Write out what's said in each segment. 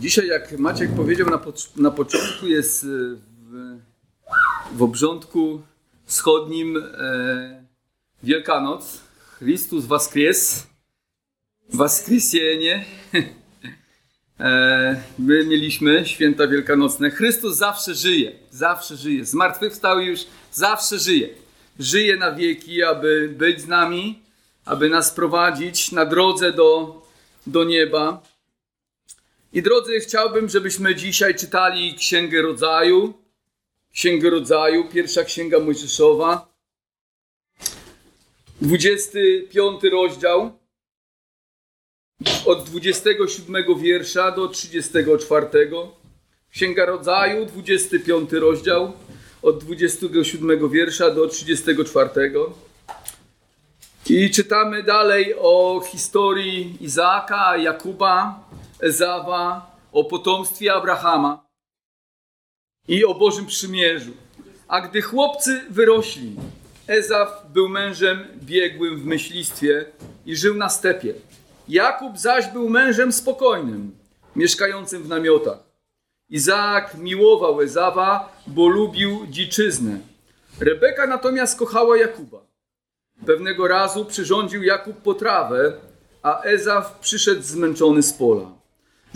Dzisiaj, jak Maciek powiedział na, na początku, jest e, w, w obrządku wschodnim e, Wielkanoc. Chrystus Waskres. Waskrysienie. E, my mieliśmy święta wielkanocne. Chrystus zawsze żyje. Zawsze żyje. Zmartwychwstał już zawsze żyje. Żyje na wieki, aby być z nami, aby nas prowadzić na drodze do, do nieba. I drodzy, chciałbym, żebyśmy dzisiaj czytali Księgę Rodzaju. Księgę Rodzaju, pierwsza Księga Mojżeszowa. 25 rozdział. Od 27 wiersza do 34. Księga Rodzaju, 25 rozdział. Od 27 wiersza do 34. I czytamy dalej o historii Izaaka, Jakuba, Ezawa, o potomstwie Abrahama i o Bożym Przymierzu. A gdy chłopcy wyrośli, Ezaf był mężem biegłym w myślistwie i żył na stepie. Jakub zaś był mężem spokojnym, mieszkającym w namiotach. Izaak miłował Ezawa, bo lubił dziczyznę. Rebeka natomiast kochała Jakuba. Pewnego razu przyrządził Jakub potrawę, a Ezaf przyszedł zmęczony z pola.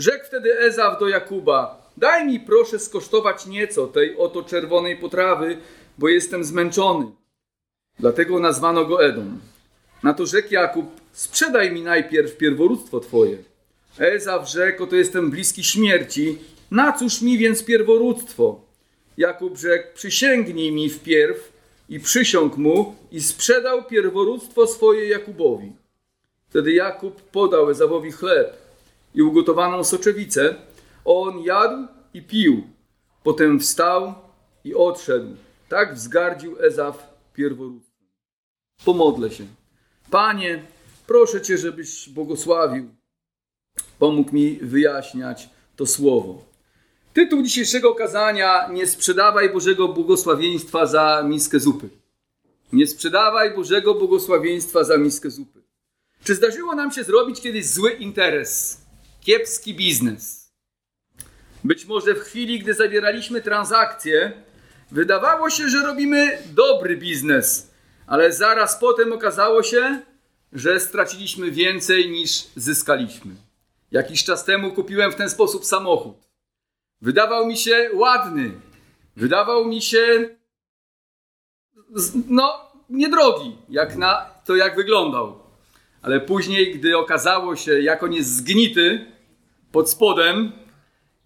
Rzekł wtedy Ezaf do Jakuba: Daj mi proszę skosztować nieco tej oto czerwonej potrawy, bo jestem zmęczony. Dlatego nazwano go Edom. Na to rzekł Jakub: Sprzedaj mi najpierw pierworództwo twoje. Ezaf rzekł: Oto jestem bliski śmierci. Na cóż mi więc pierworództwo? Jakub rzekł: Przysięgnij mi wpierw i przysiąg mu i sprzedał pierworództwo swoje Jakubowi. Wtedy Jakub podał Ezawowi chleb i ugotowaną soczewicę. On jadł i pił. Potem wstał i odszedł. Tak wzgardził Ezaf pierworództwem. Pomodlę się. Panie, proszę Cię, żebyś błogosławił. Pomógł mi wyjaśniać to słowo. Tytuł dzisiejszego kazania: Nie sprzedawaj Bożego błogosławieństwa za miskę zupy. Nie sprzedawaj Bożego błogosławieństwa za miskę zupy. Czy zdarzyło nam się zrobić kiedyś zły interes, kiepski biznes? Być może w chwili, gdy zawieraliśmy transakcje, wydawało się, że robimy dobry biznes, ale zaraz potem okazało się, że straciliśmy więcej niż zyskaliśmy. Jakiś czas temu kupiłem w ten sposób samochód. Wydawał mi się ładny, wydawał mi się no niedrogi, jak na to jak wyglądał. Ale później, gdy okazało się, jak on jest zgnity pod spodem,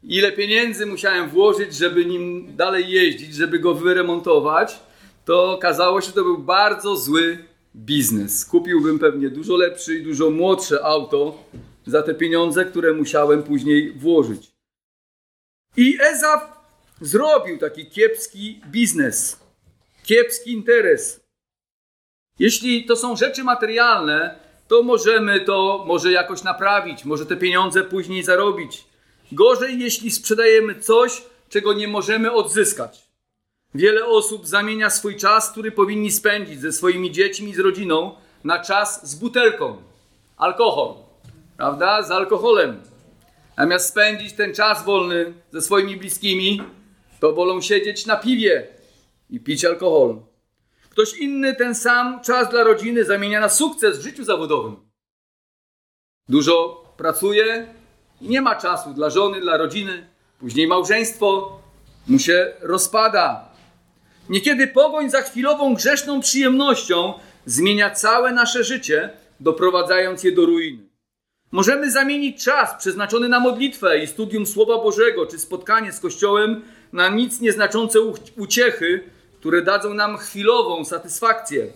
ile pieniędzy musiałem włożyć, żeby nim dalej jeździć, żeby go wyremontować, to okazało się, że to był bardzo zły biznes. Kupiłbym pewnie dużo lepszy i dużo młodsze auto za te pieniądze, które musiałem później włożyć. I Ezaf zrobił taki kiepski biznes, kiepski interes. Jeśli to są rzeczy materialne, to możemy to może jakoś naprawić, może te pieniądze później zarobić. Gorzej, jeśli sprzedajemy coś, czego nie możemy odzyskać. Wiele osób zamienia swój czas, który powinni spędzić ze swoimi dziećmi i z rodziną, na czas z butelką. Alkohol, prawda? Z alkoholem. Zamiast spędzić ten czas wolny ze swoimi bliskimi, to wolą siedzieć na piwie i pić alkohol. Ktoś inny ten sam czas dla rodziny zamienia na sukces w życiu zawodowym. Dużo pracuje i nie ma czasu dla żony, dla rodziny. Później małżeństwo mu się rozpada. Niekiedy pogoń za chwilową grzeszną przyjemnością zmienia całe nasze życie, doprowadzając je do ruiny. Możemy zamienić czas przeznaczony na modlitwę i studium Słowa Bożego, czy spotkanie z Kościołem na nic nieznaczące uciechy, które dadzą nam chwilową satysfakcję,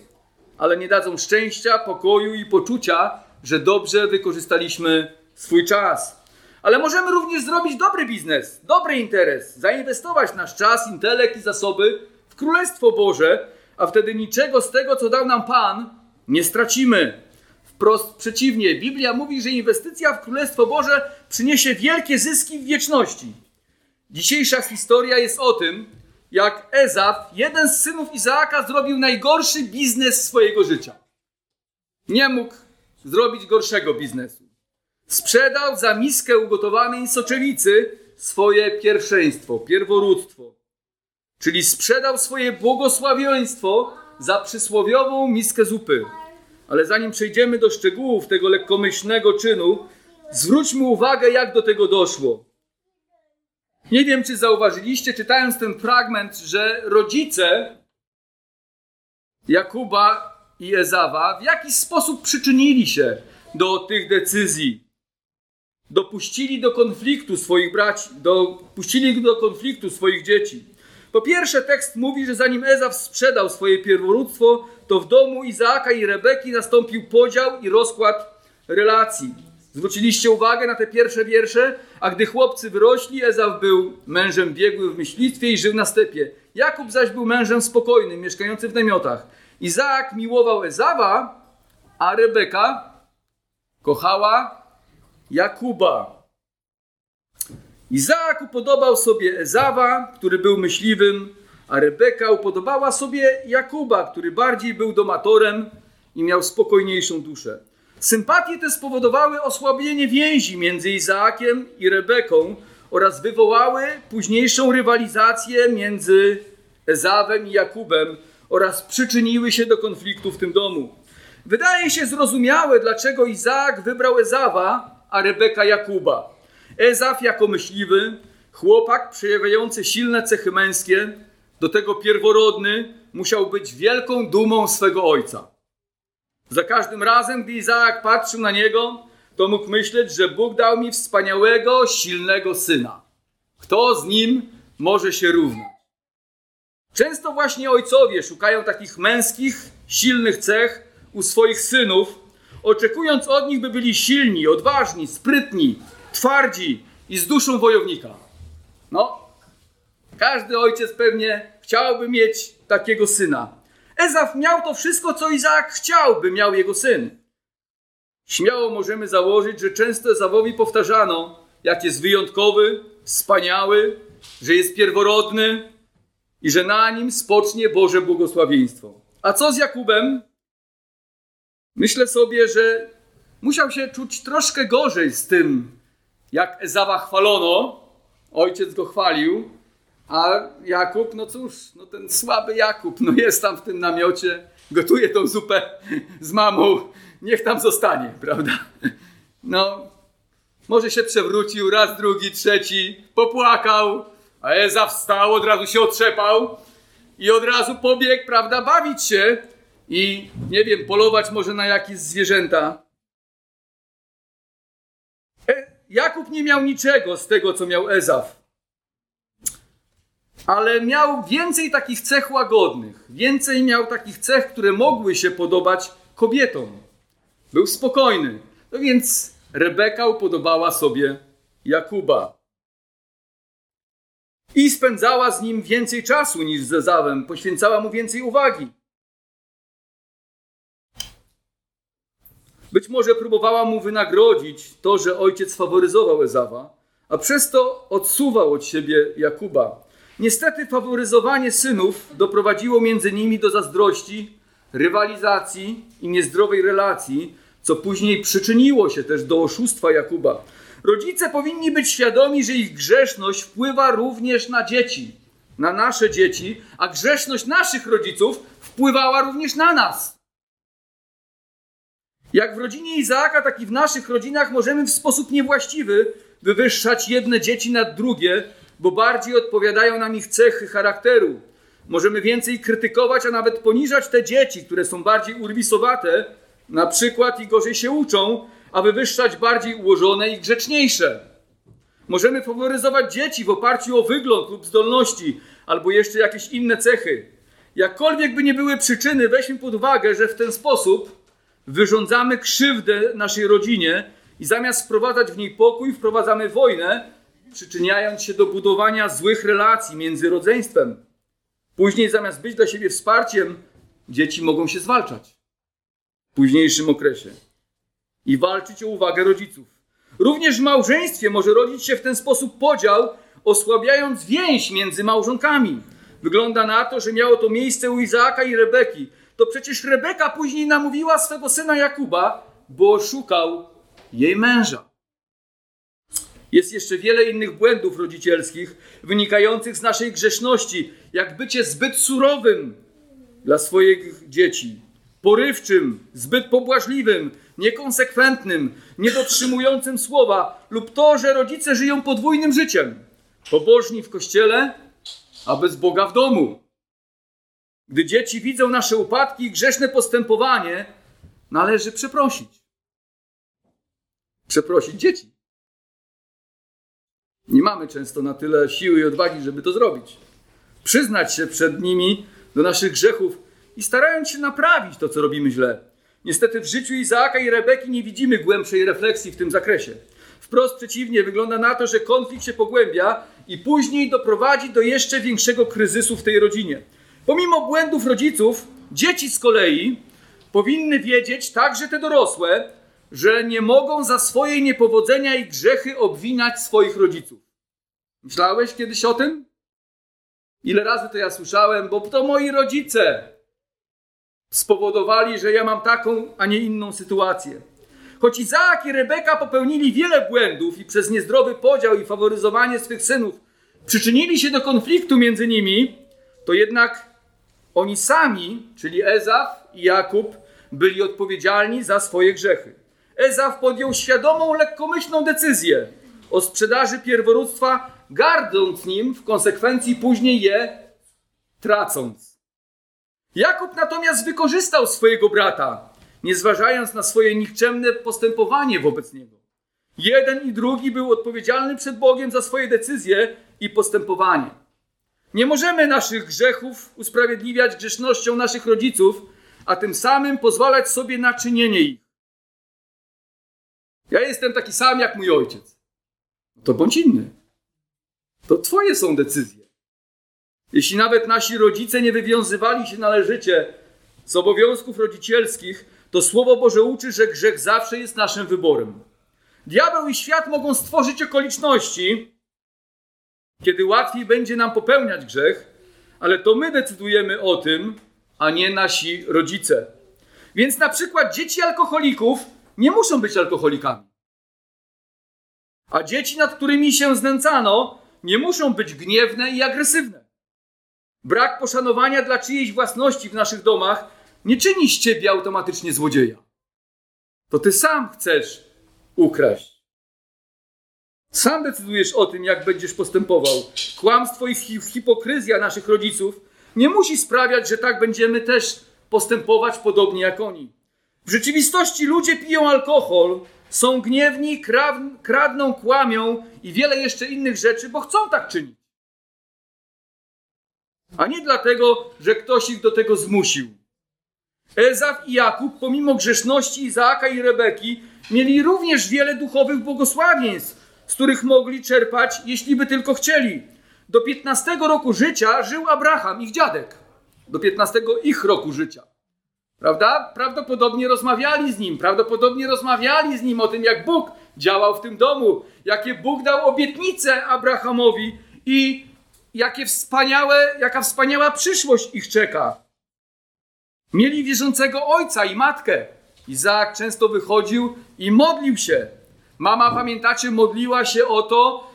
ale nie dadzą szczęścia, pokoju i poczucia, że dobrze wykorzystaliśmy swój czas. Ale możemy również zrobić dobry biznes, dobry interes, zainwestować nasz czas, intelekt i zasoby w Królestwo Boże, a wtedy niczego z tego, co dał nam Pan, nie stracimy. Wprost przeciwnie, Biblia mówi, że inwestycja w Królestwo Boże przyniesie wielkie zyski w wieczności. Dzisiejsza historia jest o tym, jak Ezaf, jeden z synów Izaaka, zrobił najgorszy biznes swojego życia. Nie mógł zrobić gorszego biznesu. sprzedał za miskę ugotowanej soczewnicy swoje pierwszeństwo, pierworództwo. Czyli sprzedał swoje błogosławieństwo za przysłowiową miskę zupy. Ale zanim przejdziemy do szczegółów tego lekkomyślnego czynu, zwróćmy uwagę, jak do tego doszło. Nie wiem, czy zauważyliście, czytając ten fragment, że rodzice Jakuba i Ezawa w jakiś sposób przyczynili się do tych decyzji. Dopuścili do konfliktu swoich braci, dopuścili do konfliktu swoich dzieci. Po pierwsze, tekst mówi, że zanim Ezaw sprzedał swoje pierworództwo, to w domu Izaaka i Rebeki nastąpił podział i rozkład relacji. Zwróciliście uwagę na te pierwsze wiersze? A gdy chłopcy wyrośli, Ezaw był mężem biegłym w myślistwie i żył na stepie. Jakub zaś był mężem spokojnym, mieszkającym w namiotach. Izaak miłował Ezawa, a Rebeka kochała Jakuba. Izaak upodobał sobie Ezawa, który był myśliwym, a Rebeka upodobała sobie Jakuba, który bardziej był domatorem i miał spokojniejszą duszę. Sympatie te spowodowały osłabienie więzi między Izaakiem i Rebeką oraz wywołały późniejszą rywalizację między Ezawem i Jakubem oraz przyczyniły się do konfliktu w tym domu. Wydaje się zrozumiałe, dlaczego Izaak wybrał Ezawa, a Rebeka Jakuba. Ezaf jako myśliwy, chłopak przejawiający silne cechy męskie, do tego pierworodny, musiał być wielką dumą swego ojca. Za każdym razem, gdy Izaak patrzył na niego, to mógł myśleć, że Bóg dał mi wspaniałego, silnego syna. Kto z nim może się równać? Często właśnie ojcowie szukają takich męskich, silnych cech u swoich synów, oczekując od nich, by byli silni, odważni, sprytni, twardzi i z duszą wojownika. No, każdy ojciec pewnie chciałby mieć takiego syna. Ezaf miał to wszystko, co Izaak chciał, by miał jego syn. Śmiało możemy założyć, że często Ezawowi powtarzano, jak jest wyjątkowy, wspaniały, że jest pierworodny i że na nim spocznie Boże błogosławieństwo. A co z Jakubem? Myślę sobie, że musiał się czuć troszkę gorzej z tym, jak Ezawa chwalono. Ojciec go chwalił, a Jakub, no cóż, no ten słaby Jakub, no jest tam w tym namiocie, gotuje tą zupę z mamą, niech tam zostanie, prawda? No, może się przewrócił raz, drugi, trzeci, popłakał, a Eza wstał, od razu się otrzepał i od razu pobiegł, prawda, bawić się i, nie wiem, polować może na jakieś zwierzęta. E, Jakub nie miał niczego z tego, co miał Ezaf ale miał więcej takich cech łagodnych, więcej miał takich cech, które mogły się podobać kobietom. Był spokojny. No więc Rebeka upodobała sobie Jakuba. I spędzała z nim więcej czasu niż z Ezawem, poświęcała mu więcej uwagi. Być może próbowała mu wynagrodzić to, że ojciec faworyzował Ezawa, a przez to odsuwał od siebie Jakuba. Niestety faworyzowanie synów doprowadziło między nimi do zazdrości, rywalizacji i niezdrowej relacji, co później przyczyniło się też do oszustwa Jakuba. Rodzice powinni być świadomi, że ich grzeszność wpływa również na dzieci, na nasze dzieci, a grzeszność naszych rodziców wpływała również na nas. Jak w rodzinie Izaaka, tak i w naszych rodzinach możemy w sposób niewłaściwy wywyższać jedne dzieci nad drugie, bo bardziej odpowiadają nam ich cechy charakteru. Możemy więcej krytykować, a nawet poniżać te dzieci, które są bardziej urwisowate, na przykład i gorzej się uczą, a wywyższać bardziej ułożone i grzeczniejsze. Możemy faworyzować dzieci w oparciu o wygląd lub zdolności, albo jeszcze jakieś inne cechy. Jakkolwiek by nie były przyczyny, weźmy pod uwagę, że w ten sposób wyrządzamy krzywdę naszej rodzinie i zamiast wprowadzać w niej pokój, wprowadzamy wojnę, przyczyniając się do budowania złych relacji między rodzeństwem. Później, zamiast być dla siebie wsparciem, dzieci mogą się zwalczać w późniejszym okresie i walczyć o uwagę rodziców. Również w małżeństwie może rodzić się w ten sposób podział, osłabiając więź między małżonkami. Wygląda na to, że miało to miejsce u Izaaka i Rebeki. To przecież Rebeka później namówiła swego syna Jakuba, bo szukał jej męża. Jest jeszcze wiele innych błędów rodzicielskich wynikających z naszej grzeszności, jak bycie zbyt surowym dla swoich dzieci, porywczym, zbyt pobłażliwym, niekonsekwentnym, niedotrzymującym słowa, lub to, że rodzice żyją podwójnym życiem. Pobożni w kościele, a bez Boga w domu. Gdy dzieci widzą nasze upadki i grzeszne postępowanie, należy przeprosić. Przeprosić dzieci. Nie mamy często na tyle siły i odwagi, żeby to zrobić. Przyznać się przed nimi do naszych grzechów i starając się naprawić to, co robimy źle. Niestety w życiu Izaaka i Rebeki nie widzimy głębszej refleksji w tym zakresie. Wprost przeciwnie, wygląda na to, że konflikt się pogłębia i później doprowadzi do jeszcze większego kryzysu w tej rodzinie. Pomimo błędów rodziców, dzieci z kolei powinny wiedzieć, także te dorosłe, że nie mogą za swoje niepowodzenia i grzechy obwinać swoich rodziców. Myślałeś kiedyś o tym? Ile razy to ja słyszałem, bo to moi rodzice spowodowali, że ja mam taką, a nie inną sytuację. Choć Izaak i Rebeka popełnili wiele błędów i przez niezdrowy podział i faworyzowanie swych synów przyczynili się do konfliktu między nimi, to jednak oni sami, czyli Ezaf i Jakub, byli odpowiedzialni za swoje grzechy. Ezaf podjął świadomą, lekkomyślną decyzję o sprzedaży pierworództwa, gardząc nim, w konsekwencji później je tracąc. Jakub natomiast wykorzystał swojego brata, nie zważając na swoje nikczemne postępowanie wobec niego. Jeden i drugi był odpowiedzialny przed Bogiem za swoje decyzje i postępowanie. Nie możemy naszych grzechów usprawiedliwiać grzesznością naszych rodziców, a tym samym pozwalać sobie na czynienie ich. Ja jestem taki sam jak mój ojciec. To bądź inny. To twoje są decyzje. Jeśli nawet nasi rodzice nie wywiązywali się należycie z obowiązków rodzicielskich, to Słowo Boże uczy, że grzech zawsze jest naszym wyborem. Diabeł i świat mogą stworzyć okoliczności, kiedy łatwiej będzie nam popełniać grzech, ale to my decydujemy o tym, a nie nasi rodzice. Więc na przykład dzieci alkoholików nie muszą być alkoholikami. A dzieci, nad którymi się znęcano, nie muszą być gniewne i agresywne. Brak poszanowania dla czyjejś własności w naszych domach nie czyni z ciebie automatycznie złodzieja. To ty sam chcesz ukraść. Sam decydujesz o tym, jak będziesz postępował. Kłamstwo i hipokryzja naszych rodziców nie musi sprawiać, że tak będziemy też postępować podobnie jak oni. W rzeczywistości ludzie piją alkohol, są gniewni, kradną, kłamią i wiele jeszcze innych rzeczy, bo chcą tak czynić. A nie dlatego, że ktoś ich do tego zmusił. Ezaf i Jakub, pomimo grzeszności Izaaka i Rebeki, mieli również wiele duchowych błogosławieństw, z których mogli czerpać, jeśli by tylko chcieli. Do 15 roku życia żył Abraham, ich dziadek. Do 15 ich roku życia. Prawda? Prawdopodobnie rozmawiali z nim, prawdopodobnie rozmawiali z nim o tym, jak Bóg działał w tym domu, jakie Bóg dał obietnice Abrahamowi i jakie wspaniałe, jaka wspaniała przyszłość ich czeka. Mieli wierzącego ojca i matkę. Izaak często wychodził i modlił się. Mama, pamiętacie, modliła się o to,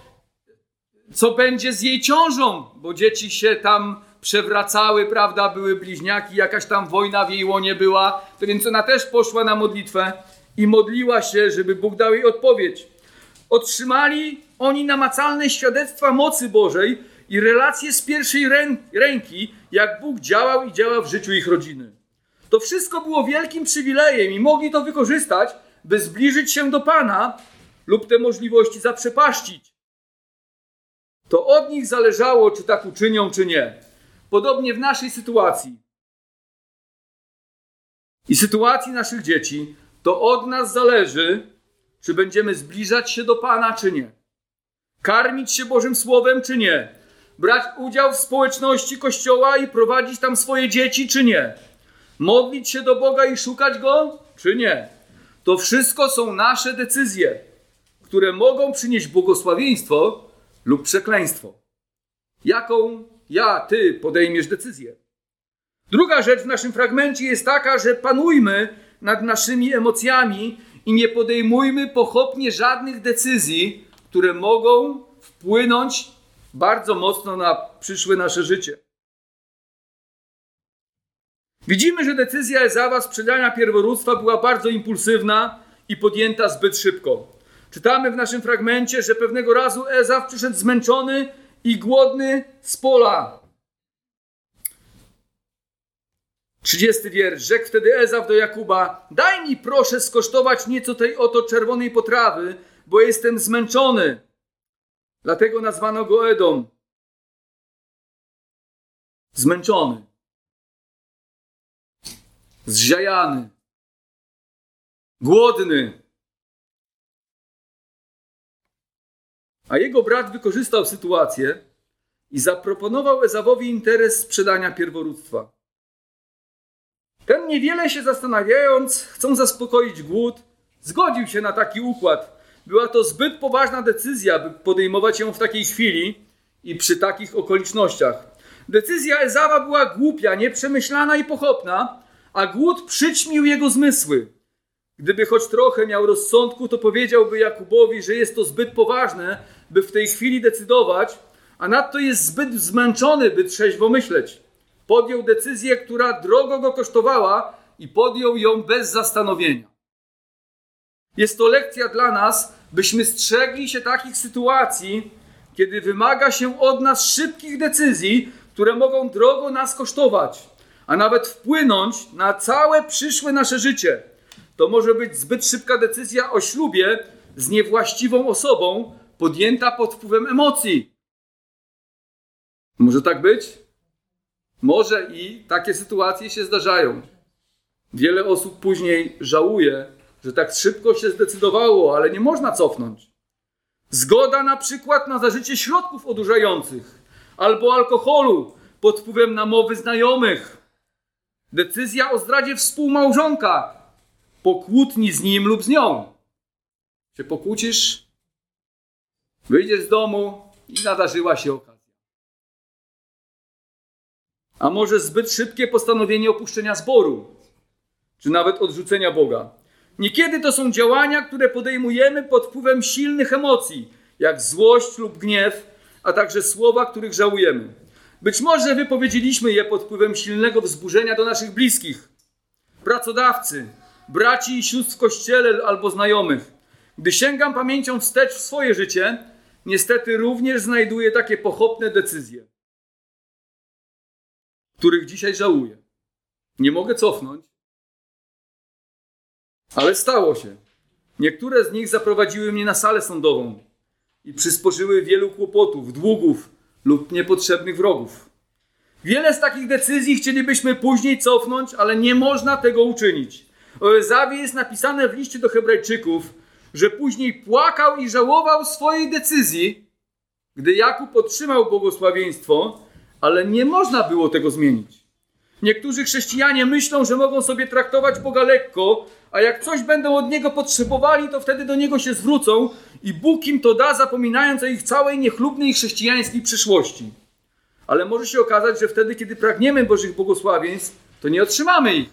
co będzie z jej ciążą, bo dzieci się tam przewracały, prawda, były bliźniaki, jakaś tam wojna w jej łonie była, to więc ona też poszła na modlitwę i modliła się, żeby Bóg dał jej odpowiedź. Otrzymali oni namacalne świadectwa mocy Bożej i relacje z pierwszej ręki, jak Bóg działał i działa w życiu ich rodziny. To wszystko było wielkim przywilejem i mogli to wykorzystać, by zbliżyć się do Pana lub te możliwości zaprzepaścić. To od nich zależało, czy tak uczynią, czy nie. Podobnie w naszej sytuacji i sytuacji naszych dzieci, to od nas zależy, czy będziemy zbliżać się do Pana, czy nie. Karmić się Bożym Słowem, czy nie. Brać udział w społeczności Kościoła i prowadzić tam swoje dzieci, czy nie. Modlić się do Boga i szukać Go, czy nie. To wszystko są nasze decyzje, które mogą przynieść błogosławieństwo lub przekleństwo. Jaką ja, ty podejmiesz decyzję. Druga rzecz w naszym fragmencie jest taka, że panujmy nad naszymi emocjami i nie podejmujmy pochopnie żadnych decyzji, które mogą wpłynąć bardzo mocno na przyszłe nasze życie. Widzimy, że decyzja Ezawa sprzedania pierworództwa była bardzo impulsywna i podjęta zbyt szybko. Czytamy w naszym fragmencie, że pewnego razu Ezaw przyszedł zmęczony i głodny z pola. 30 wiersz. Rzekł wtedy Ezaw do Jakuba: Daj mi proszę skosztować nieco tej oto czerwonej potrawy, bo jestem zmęczony. Dlatego nazwano go Edom. Zmęczony. Zziajany. Głodny. A jego brat wykorzystał sytuację i zaproponował Ezawowi interes sprzedania pierworództwa. Ten niewiele się zastanawiając, chcą zaspokoić głód, zgodził się na taki układ. Była to zbyt poważna decyzja, by podejmować ją w takiej chwili i przy takich okolicznościach. Decyzja Ezawa była głupia, nieprzemyślana i pochopna, a głód przyćmił jego zmysły. Gdyby choć trochę miał rozsądku, to powiedziałby Jakubowi, że jest to zbyt poważne, by w tej chwili decydować, a nadto jest zbyt zmęczony, by trzeźwo myśleć. Podjął decyzję, która drogo go kosztowała i podjął ją bez zastanowienia. Jest to lekcja dla nas, byśmy strzegli się takich sytuacji, kiedy wymaga się od nas szybkich decyzji, które mogą drogo nas kosztować, a nawet wpłynąć na całe przyszłe nasze życie. To może być zbyt szybka decyzja o ślubie z niewłaściwą osobą, podjęta pod wpływem emocji. Może tak być? Może i takie sytuacje się zdarzają. Wiele osób później żałuje, że tak szybko się zdecydowało, ale nie można cofnąć. Zgoda na przykład na zażycie środków odurzających albo alkoholu pod wpływem namowy znajomych. Decyzja o zdradzie współmałżonka po kłótni z nim lub z nią. Się pokłócisz, wyjdziesz z domu i nadarzyła się okazja. A może zbyt szybkie postanowienie opuszczenia zboru, czy nawet odrzucenia Boga. Niekiedy to są działania, które podejmujemy pod wpływem silnych emocji, jak złość lub gniew, a także słowa, których żałujemy. Być może wypowiedzieliśmy je pod wpływem silnego wzburzenia do naszych bliskich, pracodawcy, braci i sióstr w kościele albo znajomych. Gdy sięgam pamięcią wstecz w swoje życie, niestety również znajduję takie pochopne decyzje, których dzisiaj żałuję. Nie mogę cofnąć, ale stało się. Niektóre z nich zaprowadziły mnie na salę sądową i przysporzyły wielu kłopotów, długów lub niepotrzebnych wrogów. Wiele z takich decyzji chcielibyśmy później cofnąć, ale nie można tego uczynić. O Ezawie jest napisane w liście do Hebrajczyków, że później płakał i żałował swojej decyzji, gdy Jakub otrzymał błogosławieństwo, ale nie można było tego zmienić. Niektórzy chrześcijanie myślą, że mogą sobie traktować Boga lekko, a jak coś będą od Niego potrzebowali, to wtedy do Niego się zwrócą i Bóg im to da, zapominając o ich całej niechlubnej chrześcijańskiej przyszłości. Ale może się okazać, że wtedy, kiedy pragniemy Bożych błogosławieństw, to nie otrzymamy ich.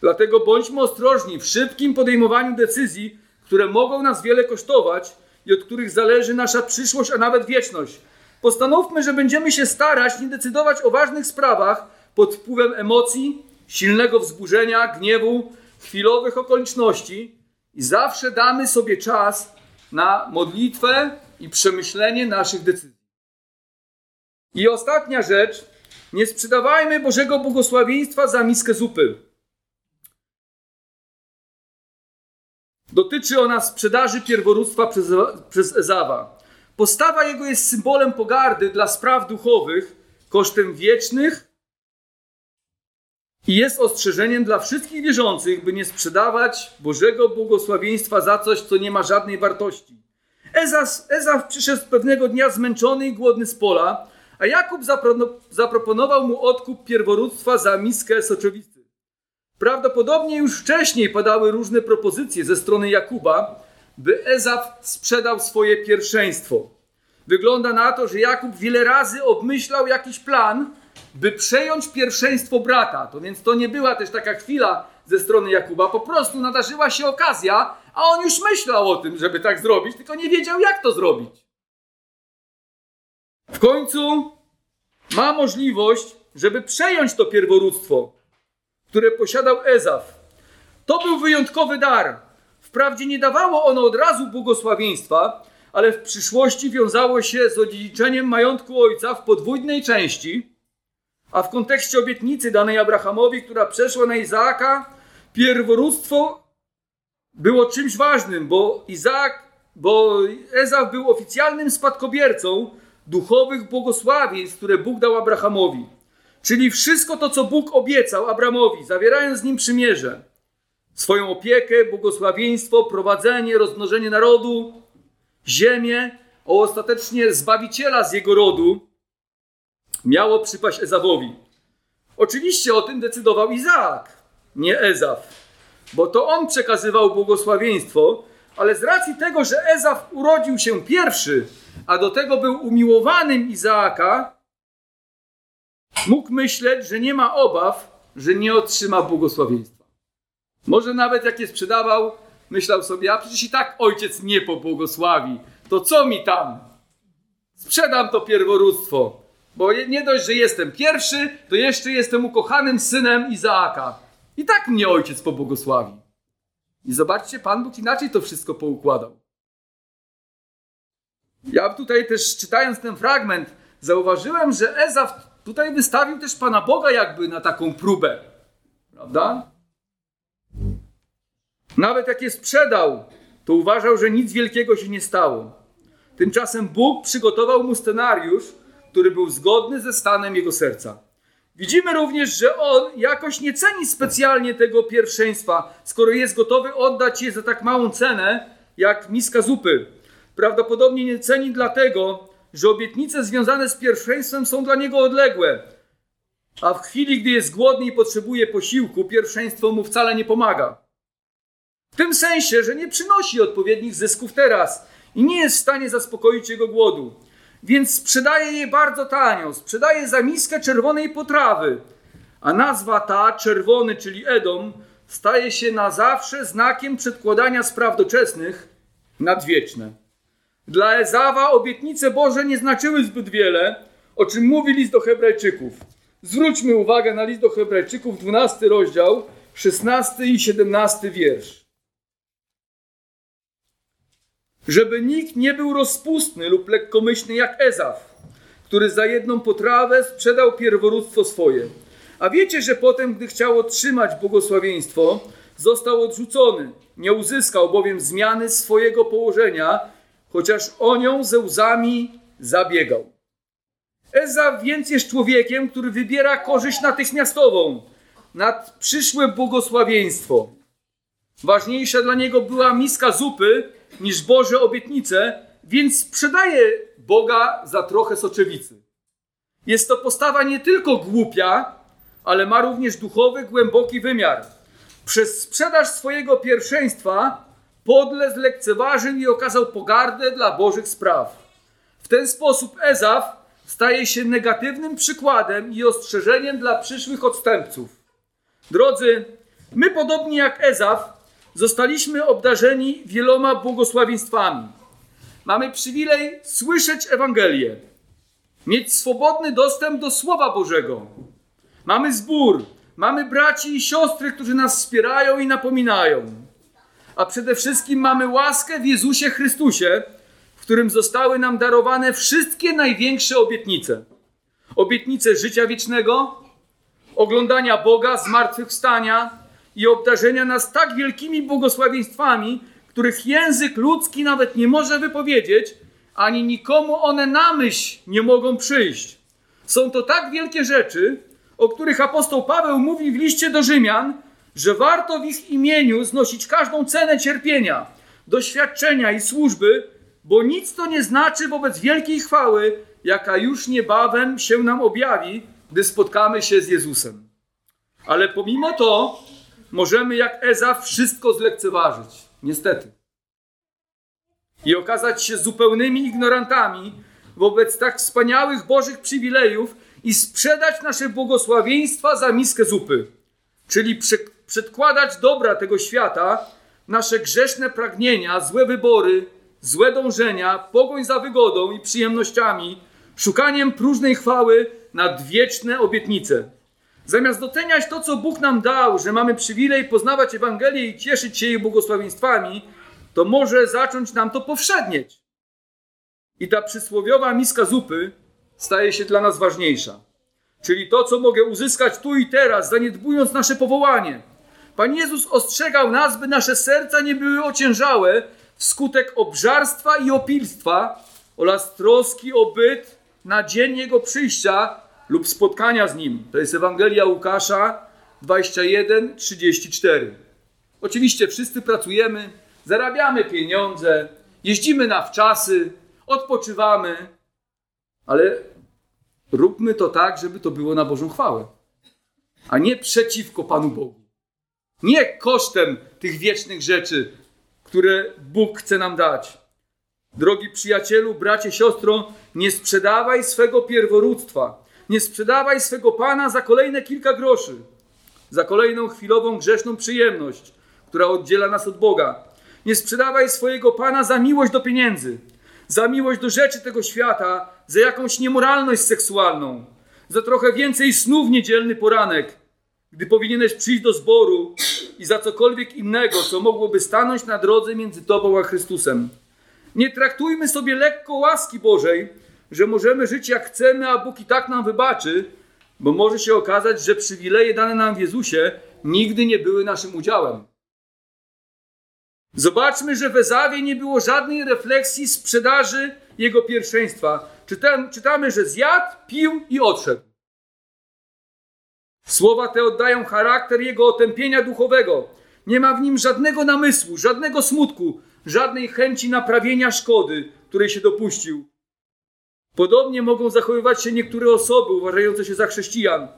Dlatego bądźmy ostrożni w szybkim podejmowaniu decyzji, które mogą nas wiele kosztować i od których zależy nasza przyszłość, a nawet wieczność. Postanówmy, że będziemy się starać nie decydować o ważnych sprawach pod wpływem emocji, silnego wzburzenia, gniewu, chwilowych okoliczności i zawsze damy sobie czas na modlitwę i przemyślenie naszych decyzji. I ostatnia rzecz, nie sprzedawajmy Bożego błogosławieństwa za miskę zupy. Dotyczy ona sprzedaży pierworództwa przez, przez Ezawa. Postawa jego jest symbolem pogardy dla spraw duchowych kosztem wiecznych i jest ostrzeżeniem dla wszystkich wierzących, by nie sprzedawać Bożego błogosławieństwa za coś, co nie ma żadnej wartości. Ezaf, Ezaf przyszedł pewnego dnia zmęczony i głodny z pola, a Jakub zaproponował mu odkup pierworództwa za miskę soczowicy. Prawdopodobnie już wcześniej padały różne propozycje ze strony Jakuba, by Ezaf sprzedał swoje pierwszeństwo. Wygląda na to, że Jakub wiele razy obmyślał jakiś plan, by przejąć pierwszeństwo brata. To więc to nie była też taka chwila ze strony Jakuba, po prostu nadarzyła się okazja, a on już myślał o tym, żeby tak zrobić, tylko nie wiedział, jak to zrobić. W końcu ma możliwość, żeby przejąć to pierworództwo, które posiadał Ezaf. To był wyjątkowy dar. Wprawdzie nie dawało ono od razu błogosławieństwa, ale w przyszłości wiązało się z odziedziczeniem majątku ojca w podwójnej części, a w kontekście obietnicy danej Abrahamowi, która przeszła na Izaaka, pierworództwo było czymś ważnym, bo Izaak, bo Ezaf był oficjalnym spadkobiercą duchowych błogosławieństw, które Bóg dał Abrahamowi. Czyli wszystko to, co Bóg obiecał Abramowi, zawierając z nim przymierze. Swoją opiekę, błogosławieństwo, prowadzenie, rozmnożenie narodu, ziemię, a ostatecznie zbawiciela z jego rodu miało przypaść Ezawowi. Oczywiście o tym decydował Izaak, nie Ezaf, bo to on przekazywał błogosławieństwo, ale z racji tego, że Ezaf urodził się pierwszy, a do tego był umiłowanym Izaaka, mógł myśleć, że nie ma obaw, że nie otrzyma błogosławieństwa. Może nawet jak je sprzedawał, myślał sobie, a przecież i tak ojciec nie pobłogosławi, to co mi tam? Sprzedam to pierworództwo, bo nie dość, że jestem pierwszy, to jeszcze jestem ukochanym synem Izaaka. I tak mnie ojciec pobłogosławi. I zobaczcie, Pan Bóg inaczej to wszystko poukładał. Ja tutaj też czytając ten fragment, zauważyłem, że Ezaf tutaj wystawił też Pana Boga jakby na taką próbę. Prawda? Nawet jak je sprzedał, to uważał, że nic wielkiego się nie stało. Tymczasem Bóg przygotował mu scenariusz, który był zgodny ze stanem jego serca. Widzimy również, że on jakoś nie ceni specjalnie tego pierwszeństwa, skoro jest gotowy oddać je za tak małą cenę, jak miska zupy. Prawdopodobnie nie ceni dlatego, że obietnice związane z pierwszeństwem są dla niego odległe. A w chwili, gdy jest głodny i potrzebuje posiłku, pierwszeństwo mu wcale nie pomaga. W tym sensie, że nie przynosi odpowiednich zysków teraz i nie jest w stanie zaspokoić jego głodu. Więc sprzedaje je bardzo tanio, sprzedaje za miskę czerwonej potrawy. A nazwa ta, czerwony, czyli Edom, staje się na zawsze znakiem przedkładania spraw doczesnych nad wieczne. Dla Ezawa obietnice Boże nie znaczyły zbyt wiele, o czym mówi list do Hebrajczyków. Zwróćmy uwagę na list do Hebrajczyków, 12 rozdział, 16 i 17 wiersz. Żeby nikt nie był rozpustny lub lekkomyślny jak Ezaf, który za jedną potrawę sprzedał pierworództwo swoje. A wiecie, że potem, gdy chciał otrzymać błogosławieństwo, został odrzucony. Nie uzyskał bowiem zmiany swojego położenia, chociaż o nią ze łzami zabiegał. Ezaf więc jest człowiekiem, który wybiera korzyść natychmiastową nad przyszłe błogosławieństwo. Ważniejsza dla niego była miska zupy niż Boże obietnice, więc sprzedaje Boga za trochę soczewicy. Jest to postawa nie tylko głupia, ale ma również duchowy, głęboki wymiar. Przez sprzedaż swojego pierwszeństwa podle zlekceważył i okazał pogardę dla Bożych spraw. W ten sposób Ezaf staje się negatywnym przykładem i ostrzeżeniem dla przyszłych odstępców. Drodzy, my podobnie jak Ezaf zostaliśmy obdarzeni wieloma błogosławieństwami. Mamy przywilej słyszeć Ewangelię, mieć swobodny dostęp do Słowa Bożego. Mamy zbór, mamy braci i siostry, którzy nas wspierają i napominają. A przede wszystkim mamy łaskę w Jezusie Chrystusie, w którym zostały nam darowane wszystkie największe obietnice. Obietnice życia wiecznego, oglądania Boga, zmartwychwstania, i obdarzenia nas tak wielkimi błogosławieństwami, których język ludzki nawet nie może wypowiedzieć, ani nikomu one na myśl nie mogą przyjść. Są to tak wielkie rzeczy, o których apostoł Paweł mówi w liście do Rzymian, że warto w ich imieniu znosić każdą cenę cierpienia, doświadczenia i służby, bo nic to nie znaczy wobec wielkiej chwały, jaka już niebawem się nam objawi, gdy spotkamy się z Jezusem. Ale pomimo to, możemy jak Ezaf wszystko zlekceważyć. Niestety. I okazać się zupełnymi ignorantami wobec tak wspaniałych Bożych przywilejów i sprzedać nasze błogosławieństwa za miskę zupy. Czyli przedkładać dobra tego świata nasze grzeszne pragnienia, złe wybory, złe dążenia, pogoń za wygodą i przyjemnościami, szukaniem próżnej chwały nad wieczne obietnice. Zamiast doceniać to, co Bóg nam dał, że mamy przywilej poznawać Ewangelię i cieszyć się jej błogosławieństwami, to może zacząć nam to powszednieć. I ta przysłowiowa miska zupy staje się dla nas ważniejsza. Czyli to, co mogę uzyskać tu i teraz, zaniedbując nasze powołanie. Pan Jezus ostrzegał nas, by nasze serca nie były ociężałe wskutek obżarstwa i opilstwa oraz troski o byt na dzień Jego przyjścia lub spotkania z Nim. To jest Ewangelia Łukasza 21, 34. Oczywiście wszyscy pracujemy, zarabiamy pieniądze, jeździmy na wczasy, odpoczywamy, ale róbmy to tak, żeby to było na Bożą chwałę, a nie przeciwko Panu Bogu. Nie kosztem tych wiecznych rzeczy, które Bóg chce nam dać. Drogi przyjacielu, bracie, siostro, nie sprzedawaj swego pierworództwa. Nie sprzedawaj swego Pana za kolejne kilka groszy, za kolejną chwilową grzeszną przyjemność, która oddziela nas od Boga. Nie sprzedawaj swojego Pana za miłość do pieniędzy, za miłość do rzeczy tego świata, za jakąś niemoralność seksualną, za trochę więcej snu w niedzielny poranek, gdy powinieneś przyjść do zboru i za cokolwiek innego, co mogłoby stanąć na drodze między Tobą a Chrystusem. Nie traktujmy sobie lekko łaski Bożej, że możemy żyć jak chcemy, a Bóg i tak nam wybaczy, bo może się okazać, że przywileje dane nam w Jezusie nigdy nie były naszym udziałem. Zobaczmy, że w Ezawie nie było żadnej refleksji sprzedaży jego pierwszeństwa. Czytam, czytamy, że zjadł, pił i odszedł. Słowa te oddają charakter jego otępienia duchowego. Nie ma w nim żadnego namysłu, żadnego smutku, żadnej chęci naprawienia szkody, której się dopuścił. Podobnie mogą zachowywać się niektóre osoby uważające się za chrześcijan.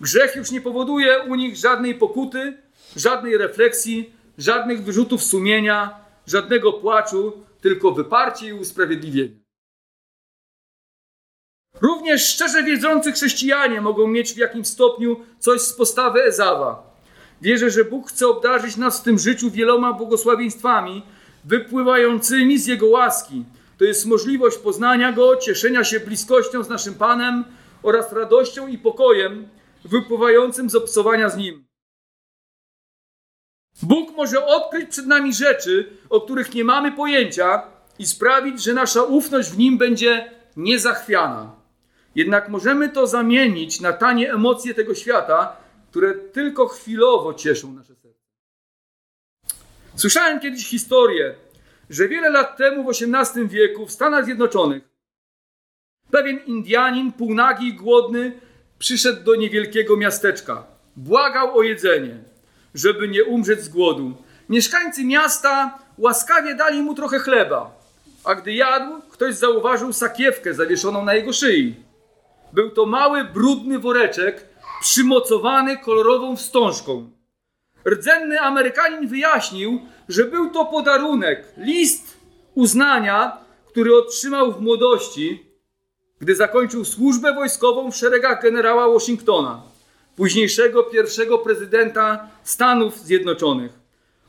Grzech już nie powoduje u nich żadnej pokuty, żadnej refleksji, żadnych wyrzutów sumienia, żadnego płaczu, tylko wyparcie i usprawiedliwienie. Również szczerze wiedzący chrześcijanie mogą mieć w jakimś stopniu coś z postawy Ezawa. Wierzę, że Bóg chce obdarzyć nas w tym życiu wieloma błogosławieństwami wypływającymi z Jego łaski. To jest możliwość poznania Go, cieszenia się bliskością z naszym Panem oraz radością i pokojem wypływającym z obcowania z Nim. Bóg może odkryć przed nami rzeczy, o których nie mamy pojęcia i sprawić, że nasza ufność w Nim będzie niezachwiana. Jednak możemy to zamienić na tanie emocje tego świata, które tylko chwilowo cieszą nasze serce. Słyszałem kiedyś historię, że wiele lat temu w XVIII wieku w Stanach Zjednoczonych pewien Indianin, półnagi i głodny, przyszedł do niewielkiego miasteczka. Błagał o jedzenie, żeby nie umrzeć z głodu. Mieszkańcy miasta łaskawie dali mu trochę chleba, a gdy jadł, ktoś zauważył sakiewkę zawieszoną na jego szyi. Był to mały, brudny woreczek, przymocowany kolorową wstążką. Rdzenny Amerykanin wyjaśnił, że był to podarunek, list uznania, który otrzymał w młodości, gdy zakończył służbę wojskową w szeregach generała Washingtona, późniejszego pierwszego prezydenta Stanów Zjednoczonych.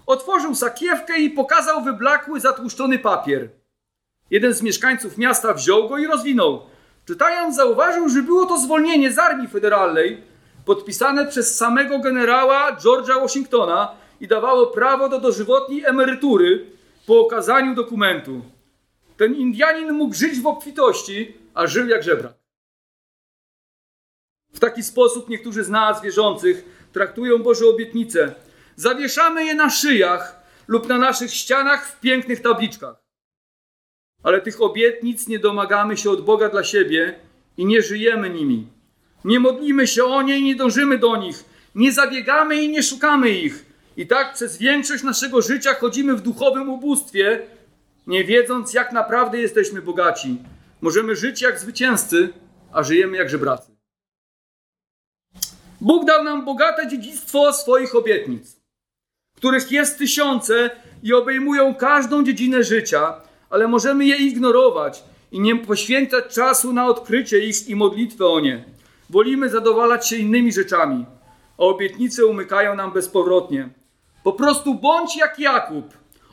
Otworzył sakiewkę i pokazał wyblakły, zatłuszczony papier. Jeden z mieszkańców miasta wziął go i rozwinął. Czytając, zauważył, że było to zwolnienie z armii federalnej, podpisane przez samego generała George'a Washingtona i dawało prawo do dożywotniej emerytury po okazaniu dokumentu. Ten Indianin mógł żyć w obfitości, a żył jak żebrak. W taki sposób niektórzy z nas, wierzących, traktują Boże obietnice. Zawieszamy je na szyjach lub na naszych ścianach w pięknych tabliczkach ale tych obietnic nie domagamy się od Boga dla siebie i nie żyjemy nimi. Nie modlimy się o nie i nie dążymy do nich. Nie zabiegamy i nie szukamy ich. I tak przez większość naszego życia chodzimy w duchowym ubóstwie, nie wiedząc, jak naprawdę jesteśmy bogaci. Możemy żyć jak zwycięzcy, a żyjemy jak żebracy. Bóg dał nam bogate dziedzictwo swoich obietnic, których jest tysiące i obejmują każdą dziedzinę życia ale możemy je ignorować i nie poświęcać czasu na odkrycie ich i modlitwę o nie. Wolimy zadowalać się innymi rzeczami, a obietnice umykają nam bezpowrotnie. Po prostu bądź jak Jakub.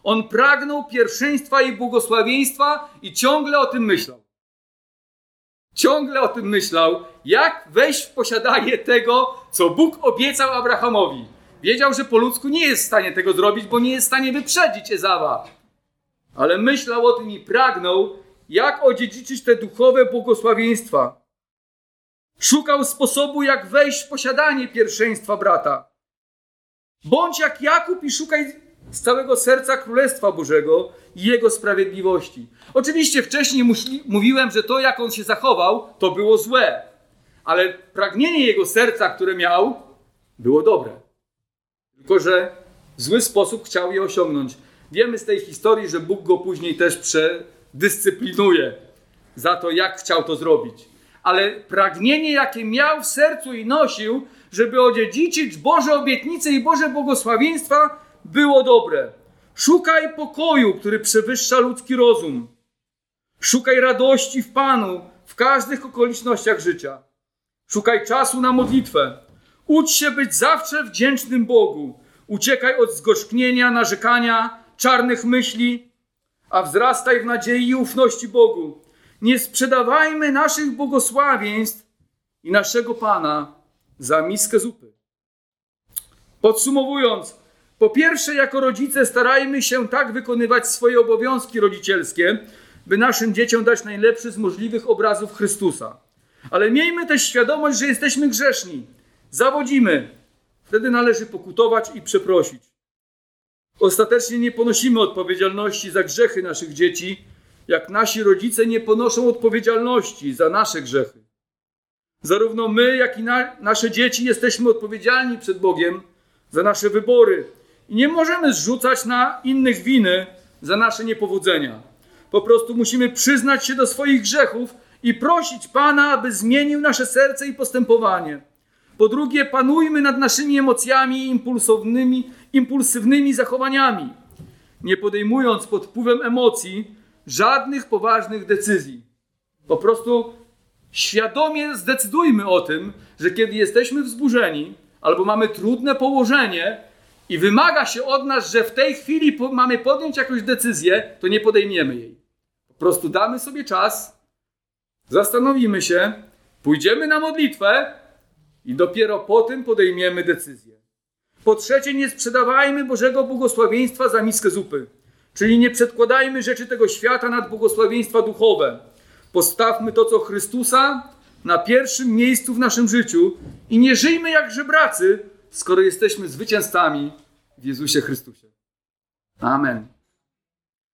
On pragnął pierwszeństwa i błogosławieństwa i ciągle o tym myślał. Ciągle o tym myślał, jak wejść w posiadanie tego, co Bóg obiecał Abrahamowi. Wiedział, że po ludzku nie jest w stanie tego zrobić, bo nie jest w stanie wyprzedzić Ezawa. Ale myślał o tym i pragnął, jak odziedziczyć te duchowe błogosławieństwa. Szukał sposobu, jak wejść w posiadanie pierwszeństwa brata. Bądź jak Jakub i szukaj z całego serca Królestwa Bożego i Jego sprawiedliwości. Oczywiście wcześniej mówiłem, że to, jak on się zachował, to było złe, ale pragnienie jego serca, które miał, było dobre. Tylko, że w zły sposób chciał je osiągnąć. Wiemy z tej historii, że Bóg go później też przedyscyplinuje za to, jak chciał to zrobić. Ale pragnienie, jakie miał w sercu i nosił, żeby odziedziczyć Boże obietnice i Boże błogosławieństwa, było dobre. Szukaj pokoju, który przewyższa ludzki rozum. Szukaj radości w Panu w każdych okolicznościach życia. Szukaj czasu na modlitwę. Ucz się być zawsze wdzięcznym Bogu. Uciekaj od zgorzknienia, narzekania, czarnych myśli, a wzrastaj w nadziei i ufności Bogu. Nie sprzedawajmy naszych błogosławieństw i naszego Pana za miskę zupy. Podsumowując, po pierwsze, jako rodzice starajmy się tak wykonywać swoje obowiązki rodzicielskie, by naszym dzieciom dać najlepszy z możliwych obrazów Chrystusa. Ale miejmy też świadomość, że jesteśmy grzeszni. Zawodzimy. Wtedy należy pokutować i przeprosić. Ostatecznie nie ponosimy odpowiedzialności za grzechy naszych dzieci, jak nasi rodzice nie ponoszą odpowiedzialności za nasze grzechy. Zarówno my, jak i na, nasze dzieci jesteśmy odpowiedzialni przed Bogiem za nasze wybory, i nie możemy zrzucać na innych winy za nasze niepowodzenia. Po prostu musimy przyznać się do swoich grzechów i prosić Pana, aby zmienił nasze serce i postępowanie. Po drugie, panujmy nad naszymi emocjami i impulsywnymi, impulsywnymi zachowaniami, nie podejmując pod wpływem emocji żadnych poważnych decyzji. Po prostu świadomie zdecydujmy o tym, że kiedy jesteśmy wzburzeni albo mamy trudne położenie, i wymaga się od nas, że w tej chwili mamy podjąć jakąś decyzję, to nie podejmiemy jej. Po prostu damy sobie czas, zastanowimy się, pójdziemy na modlitwę i dopiero po tym podejmiemy decyzję. Po trzecie, nie sprzedawajmy Bożego błogosławieństwa za miskę zupy. Czyli nie przedkładajmy rzeczy tego świata nad błogosławieństwa duchowe. Postawmy to, co Chrystusa, na pierwszym miejscu w naszym życiu i nie żyjmy jak żebracy, skoro jesteśmy zwycięzcami w Jezusie Chrystusie. Amen.